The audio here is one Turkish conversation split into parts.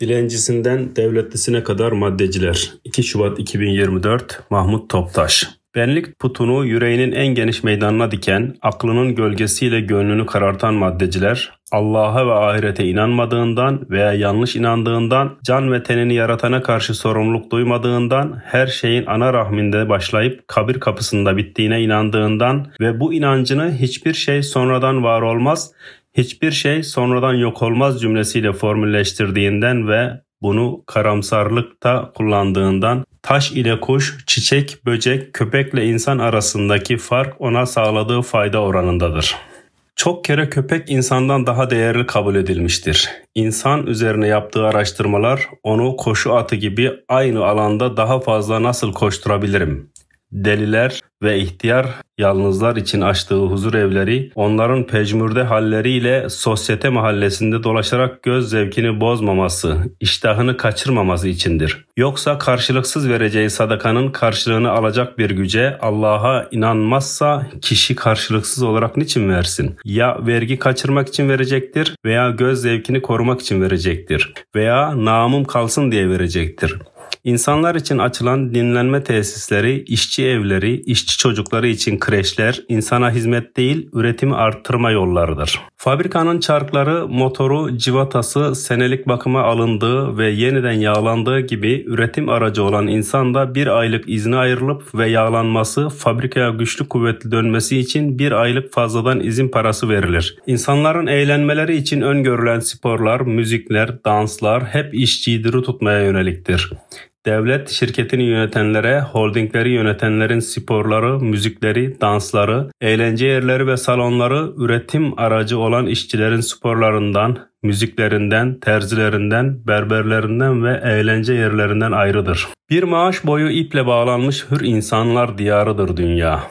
Dilencisinden devletlisine kadar maddeciler. 2 Şubat 2024 Mahmut Toptaş Benlik putunu yüreğinin en geniş meydanına diken, aklının gölgesiyle gönlünü karartan maddeciler, Allah'a ve ahirete inanmadığından veya yanlış inandığından, can ve tenini yaratana karşı sorumluluk duymadığından, her şeyin ana rahminde başlayıp kabir kapısında bittiğine inandığından ve bu inancını hiçbir şey sonradan var olmaz, hiçbir şey sonradan yok olmaz cümlesiyle formülleştirdiğinden ve bunu karamsarlıkta kullandığından taş ile kuş, çiçek, böcek, köpekle insan arasındaki fark ona sağladığı fayda oranındadır. Çok kere köpek insandan daha değerli kabul edilmiştir. İnsan üzerine yaptığı araştırmalar onu koşu atı gibi aynı alanda daha fazla nasıl koşturabilirim? Deliler ve ihtiyar yalnızlar için açtığı huzur evleri onların pecmürde halleriyle sosyete mahallesinde dolaşarak göz zevkini bozmaması, iştahını kaçırmaması içindir. Yoksa karşılıksız vereceği sadakanın karşılığını alacak bir güce Allah'a inanmazsa kişi karşılıksız olarak niçin versin? Ya vergi kaçırmak için verecektir veya göz zevkini korumak için verecektir veya namım kalsın diye verecektir. İnsanlar için açılan dinlenme tesisleri, işçi evleri, işçi çocukları için kreşler insana hizmet değil, üretimi arttırma yollarıdır. Fabrikanın çarkları, motoru, civatası senelik bakıma alındığı ve yeniden yağlandığı gibi üretim aracı olan insan da bir aylık izne ayrılıp ve yağlanması, fabrikaya güçlü kuvvetli dönmesi için bir aylık fazladan izin parası verilir. İnsanların eğlenmeleri için öngörülen sporlar, müzikler, danslar hep işçiyi diri tutmaya yöneliktir. Devlet şirketini yönetenlere, holdingleri yönetenlerin sporları, müzikleri, dansları, eğlence yerleri ve salonları üretim aracı olan işçilerin sporlarından, müziklerinden, terzilerinden, berberlerinden ve eğlence yerlerinden ayrıdır. Bir maaş boyu iple bağlanmış hür insanlar diyarıdır dünya.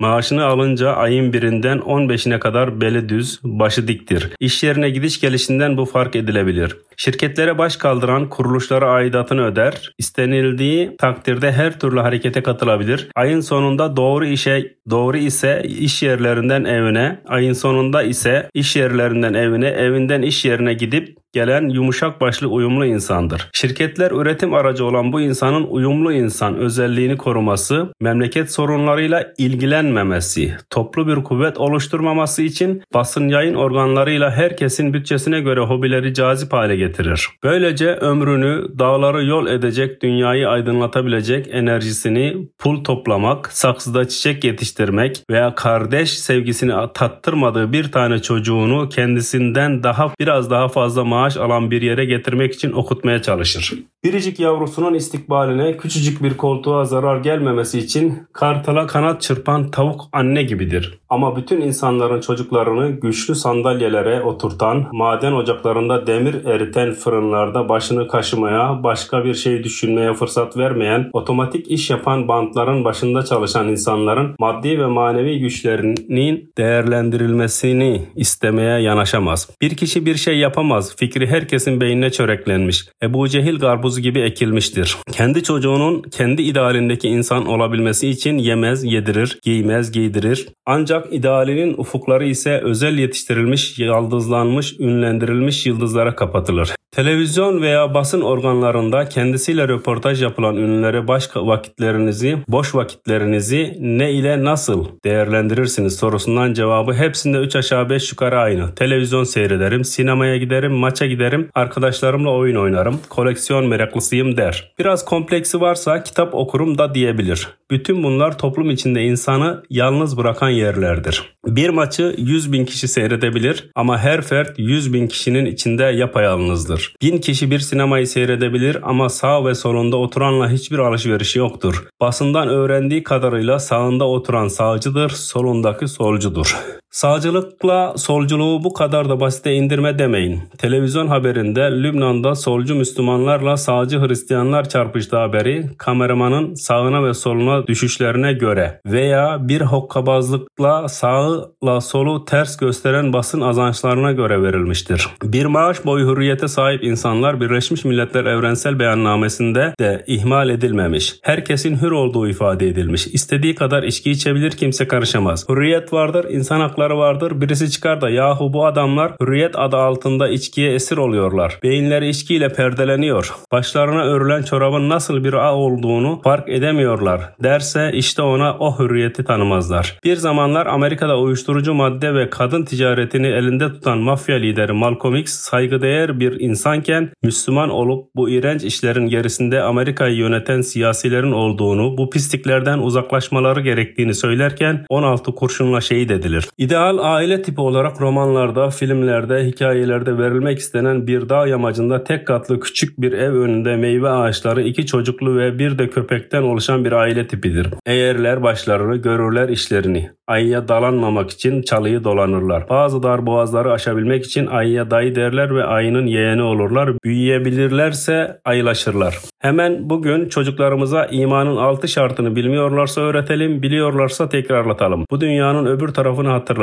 Maaşını alınca ayın birinden 15'ine kadar beli düz, başı diktir. İş yerine gidiş gelişinden bu fark edilebilir. Şirketlere baş kaldıran kuruluşlara aidatını öder. İstenildiği takdirde her türlü harekete katılabilir. Ayın sonunda doğru işe doğru ise iş yerlerinden evine, ayın sonunda ise iş yerlerinden evine, evinden iş yerine gidip gelen yumuşak başlı uyumlu insandır. Şirketler üretim aracı olan bu insanın uyumlu insan özelliğini koruması, memleket sorunlarıyla ilgilenmemesi, toplu bir kuvvet oluşturmaması için basın yayın organlarıyla herkesin bütçesine göre hobileri cazip hale getirir. Böylece ömrünü dağları yol edecek, dünyayı aydınlatabilecek enerjisini pul toplamak, saksıda çiçek yetiştirmek veya kardeş sevgisini tattırmadığı bir tane çocuğunu kendisinden daha biraz daha fazla maaş maaş alan bir yere getirmek için okutmaya çalışır. Biricik yavrusunun istikbaline küçücük bir koltuğa zarar gelmemesi için kartala kanat çırpan tavuk anne gibidir. Ama bütün insanların çocuklarını güçlü sandalyelere oturtan, maden ocaklarında demir eriten fırınlarda başını kaşımaya, başka bir şey düşünmeye fırsat vermeyen, otomatik iş yapan bantların başında çalışan insanların maddi ve manevi güçlerinin değerlendirilmesini istemeye yanaşamaz. Bir kişi bir şey yapamaz, fikri herkesin beynine çöreklenmiş. Ebu Cehil karpuzu gibi ekilmiştir. Kendi çocuğunun kendi idealindeki insan olabilmesi için yemez, yedirir, giymez, giydirir. Ancak idealinin ufukları ise özel yetiştirilmiş, yaldızlanmış, ünlendirilmiş yıldızlara kapatılır. Televizyon veya basın organlarında kendisiyle röportaj yapılan ünlülere baş vakitlerinizi, boş vakitlerinizi ne ile nasıl değerlendirirsiniz sorusundan cevabı hepsinde 3 aşağı 5 yukarı aynı. Televizyon seyrederim, sinemaya giderim, maça giderim, arkadaşlarımla oyun oynarım, koleksiyon meraklısıyım der. Biraz kompleksi varsa kitap okurum da diyebilir. Bütün bunlar toplum içinde insanı yalnız bırakan yerlerdir. Bir maçı 100 bin kişi seyredebilir ama her fert 100 bin kişinin içinde yapayalnızdır. Bin kişi bir sinemayı seyredebilir ama sağ ve solunda oturanla hiçbir alışverişi yoktur. Basından öğrendiği kadarıyla sağında oturan sağcıdır, solundaki solcudur. Sağcılıkla solculuğu bu kadar da basite indirme demeyin. Televizyon haberinde Lübnan'da solcu Müslümanlarla sağcı Hristiyanlar çarpıştı haberi kameramanın sağına ve soluna düşüşlerine göre veya bir hokkabazlıkla sağla solu ters gösteren basın azançlarına göre verilmiştir. Bir maaş boyu hürriyete sahip insanlar Birleşmiş Milletler Evrensel Beyannamesinde de ihmal edilmemiş. Herkesin hür olduğu ifade edilmiş. İstediği kadar içki içebilir kimse karışamaz. Hürriyet vardır, insan hakları hakları vardır. Birisi çıkar da yahu bu adamlar hürriyet adı altında içkiye esir oluyorlar. Beyinleri içkiyle perdeleniyor. Başlarına örülen çorabın nasıl bir ağ olduğunu fark edemiyorlar derse işte ona o hürriyeti tanımazlar. Bir zamanlar Amerika'da uyuşturucu madde ve kadın ticaretini elinde tutan mafya lideri Malcolm X saygıdeğer bir insanken Müslüman olup bu iğrenç işlerin gerisinde Amerika'yı yöneten siyasilerin olduğunu, bu pisliklerden uzaklaşmaları gerektiğini söylerken 16 kurşunla şehit edilir. İdeal aile tipi olarak romanlarda, filmlerde, hikayelerde verilmek istenen bir dağ yamacında tek katlı küçük bir ev önünde meyve ağaçları, iki çocuklu ve bir de köpekten oluşan bir aile tipidir. Eğerler başlarını, görürler işlerini. Ayıya dalanmamak için çalıyı dolanırlar. Bazı dar boğazları aşabilmek için ayıya dayı derler ve ayının yeğeni olurlar. Büyüyebilirlerse ayılaşırlar. Hemen bugün çocuklarımıza imanın altı şartını bilmiyorlarsa öğretelim, biliyorlarsa tekrarlatalım. Bu dünyanın öbür tarafını hatırlatalım.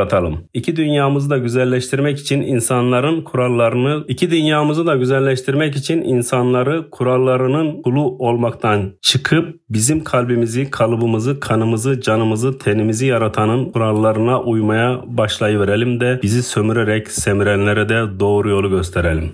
İki dünyamızı da güzelleştirmek için insanların kurallarını, iki dünyamızı da güzelleştirmek için insanları kurallarının kulu olmaktan çıkıp bizim kalbimizi, kalıbımızı, kanımızı, canımızı, tenimizi yaratanın kurallarına uymaya başlayıverelim de bizi sömürerek semirenlere de doğru yolu gösterelim.